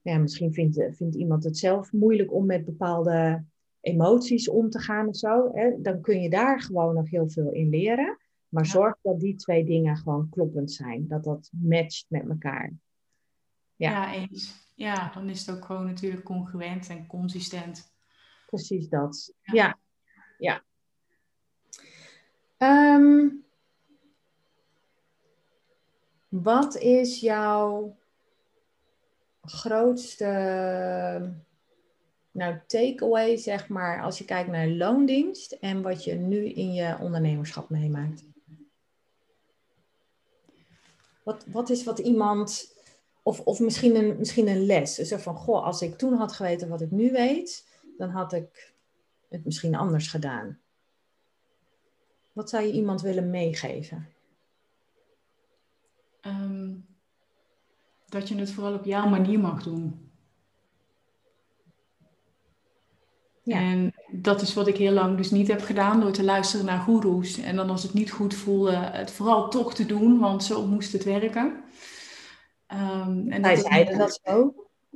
ja, misschien vindt, vindt iemand het zelf moeilijk om met bepaalde emoties om te gaan of zo. Hè? Dan kun je daar gewoon nog heel veel in leren. Maar zorg dat die twee dingen gewoon kloppend zijn. Dat dat matcht met elkaar. Ja, ja eens. Ja, dan is het ook gewoon natuurlijk congruent en consistent. Precies dat. Ja. Ja. Ehm, wat is jouw grootste nou, takeaway, zeg maar, als je kijkt naar loondienst en wat je nu in je ondernemerschap meemaakt? Wat, wat is wat iemand, of, of misschien, een, misschien een les, zo van, goh, als ik toen had geweten wat ik nu weet, dan had ik het misschien anders gedaan. Wat zou je iemand willen meegeven? Ehm, dat je het vooral op jouw manier mag doen. Ja. En dat is wat ik heel lang dus niet heb gedaan door te luisteren naar goeroes. En dan als het niet goed voelde, het vooral toch te doen, want zo moest het werken. Um, en Wij zeiden dat zo.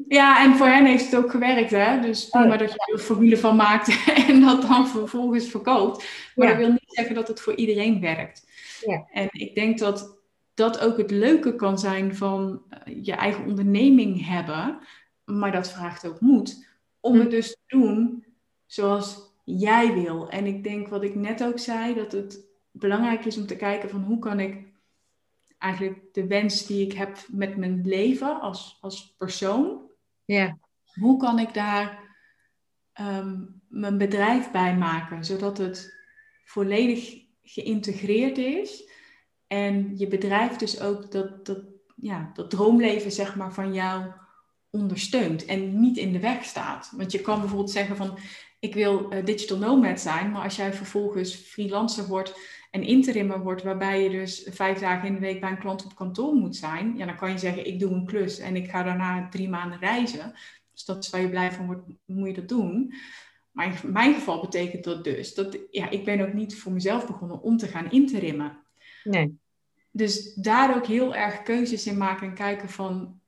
Ja, en voor hen heeft het ook gewerkt, hè. Dus oh. maar dat je er een formule van maakt en dat dan vervolgens verkoopt. Maar dat wil niet zeggen dat het voor iedereen werkt. Ja. En ik denk dat dat ook het leuke kan zijn van eh, je eigen onderneming hebben. Maar dat vraagt ook moed om hm. het dus te doen zoals jij wil. En ik denk wat ik net ook zei, dat het belangrijk is om te kijken van hoe kan ik eigenlijk de wens die ik heb met mijn leven als, als persoon, ja. hoe kan ik daar ehm, mijn bedrijf bij maken, zodat het volledig geïntegreerd is en je bedrijf dus ook dat, dat, ja, dat droomleven zeg maar, van jou ondersteunt en niet in de weg staat. Want je kan bijvoorbeeld zeggen van ik wil uh, digital nomad zijn, maar als jij vervolgens freelancer wordt en interimmer wordt, waarbij je dus vijf dagen in de week bij een klant op kantoor moet zijn, ja, dan kan je zeggen, ik doe een klus en ik ga daarna drie maanden reizen. Dus dat is waar je blij van wordt, moet je dat doen. Maar in mijn geval betekent dat dus dat ja, ik ben ook niet voor mezelf begonnen om te gaan interimmen. Nee. Dus daar ook heel erg keuzes in maken en kijken van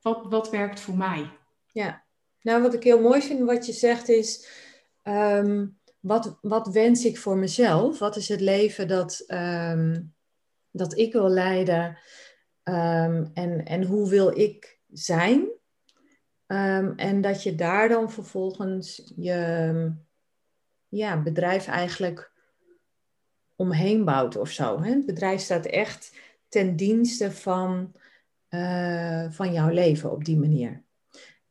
wat, wat werkt voor mij. Ja, nou, wat ik heel mooi vind wat je zegt is, ehm, wat, wat wens ik voor mezelf? Wat is het leven dat, ehm, dat ik wil leiden? Ehm, en, en hoe wil ik zijn? en dat je daar dan vervolgens je ja, bedrijf eigenlijk omheen bouwt of zo. Hè? Het bedrijf staat echt ten dienste van, uh, van jouw leven op die manier.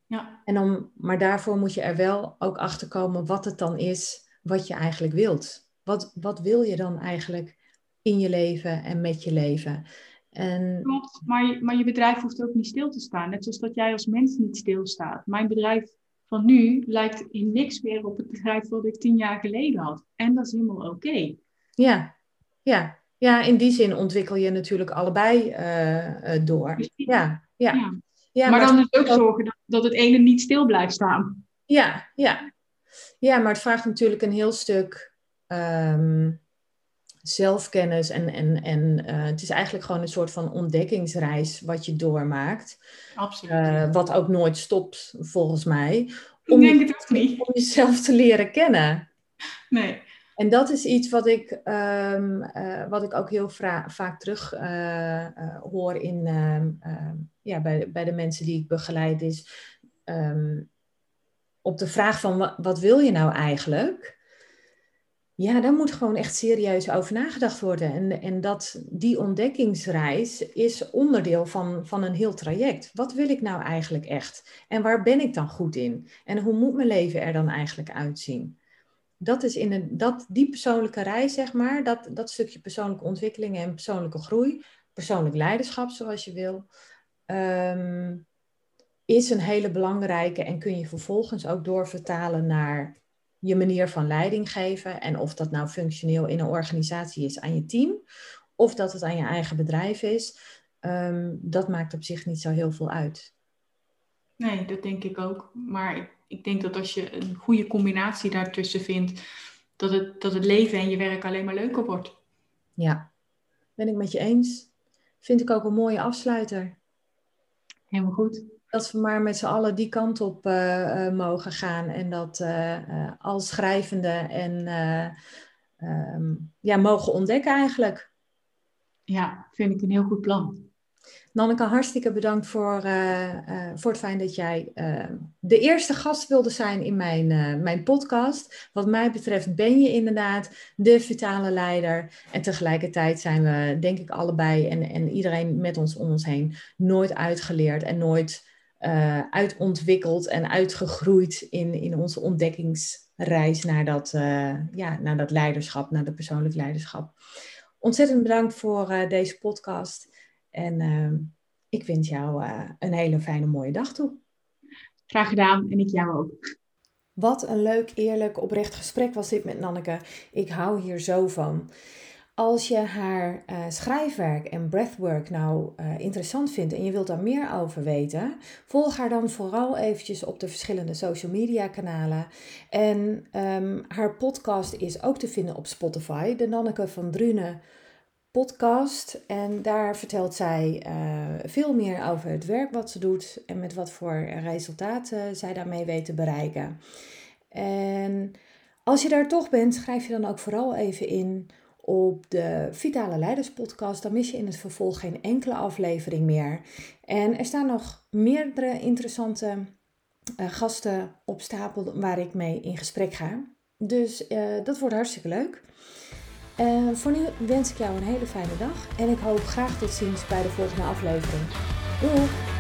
Ja. En dan, maar daarvoor moet je er wel ook achter komen wat het dan is wat je eigenlijk wilt. Wat, wat wil je dan eigenlijk in je leven en met je leven? En... Klopt, maar je, maar je bedrijf hoeft ook niet stil te staan. Net zoals dat jij als mens niet stilstaat. Mijn bedrijf van nu lijkt in niks meer op het bedrijf wat ik tien jaar geleden had. En dat is helemaal oké. Ja, ja. Ja, in die zin ontwikkel je natuurlijk allebei uh, door. Ja, ja. ja. Ja, maar, dan dus ook zorgen dat, dat het ene niet stil blijft staan. Ja, ja. ja maar het vraagt natuurlijk een heel stuk ehm, zelfkennis. En, en, en uh, het is eigenlijk gewoon een soort van ontdekkingsreis wat je doormaakt. Absoluut. Uh, wat ook nooit stopt, volgens mij. Om, Ik denk het ook niet. Om jezelf te leren kennen. Nee. En dat is iets wat ik, um, uh, wat ik ook heel vaak terug hoor in, uh, ja, bij, bij de mensen die ik begeleid. Is op de vraag van wat, wat wil je nou eigenlijk? Ja, daar moet gewoon echt serieus over nagedacht worden. En, en dat, die ontdekkingsreis is onderdeel van, van een heel traject. Wat wil ik nou eigenlijk echt? En waar ben ik dan goed in? En hoe moet mijn leven er dan eigenlijk uitzien? Dat is in een, dat, die persoonlijke reis, zeg maar, dat, dat stukje persoonlijke ontwikkeling en persoonlijke groei, persoonlijk leiderschap, zoals je wil, um, is een hele belangrijke en kun je vervolgens ook doorvertalen naar je manier van leiding geven. En of dat nou functioneel in een organisatie is aan je team, of dat het aan je eigen bedrijf is, ehm, dat maakt op zich niet zo heel veel uit. Nee, dat denk ik ook. Maar ik, ik denk dat als je een goede combinatie daartussen vindt, dat het, dat het leven en je werk alleen maar leuker wordt. Ja, ben ik met je eens. Vind ik ook een mooie afsluiter. Helemaal goed. Dat we maar met z'n allen die kant op uh, mogen gaan. En dat uh, als schrijvende en um, ja, mogen ontdekken eigenlijk. Ja, vind ik een heel goed plan. Nanneke, hartstikke bedankt voor, uh, uh, voor het feit dat jij uh, de eerste gast wilde zijn in mijn, mijn podcast. Wat mij betreft ben je inderdaad de vitale leider. En tegelijkertijd zijn we, denk ik, allebei en, en iedereen met ons om ons heen nooit uitgeleerd en nooit uitontwikkeld en uitgegroeid in, in onze ontdekkingsreis naar dat, ja, naar dat leiderschap, naar dat persoonlijk leiderschap. Ontzettend bedankt voor deze podcast. En uh, ik wens jou uh, een hele fijne, mooie dag toe. Graag gedaan en ik jou ook. Wat een leuk, eerlijk, oprecht gesprek was dit met Nanneke. Ik hou hier zo van. Als je haar uh, schrijfwerk en breathwork nou uh, interessant vindt en je wilt daar meer over weten, volg haar dan vooral eventjes op de verschillende social media kanalen. En um, haar podcast is ook te vinden op Spotify, de Nanneke van Drunen podcast. En daar vertelt zij uh, veel meer over het werk wat ze doet en met wat voor resultaten zij daarmee weet te bereiken. En als je daar toch bent, schrijf je dan ook vooral even in op de Vitale Leiders podcast. Dan mis je in het vervolg geen enkele aflevering meer. En er staan nog meerdere interessante uh, gasten op stapel waar ik mee in gesprek ga. Dus uh, dat wordt hartstikke leuk. Uh, voor nu wens ik jou een hele fijne dag en ik hoop graag tot ziens bij de volgende aflevering. Doei!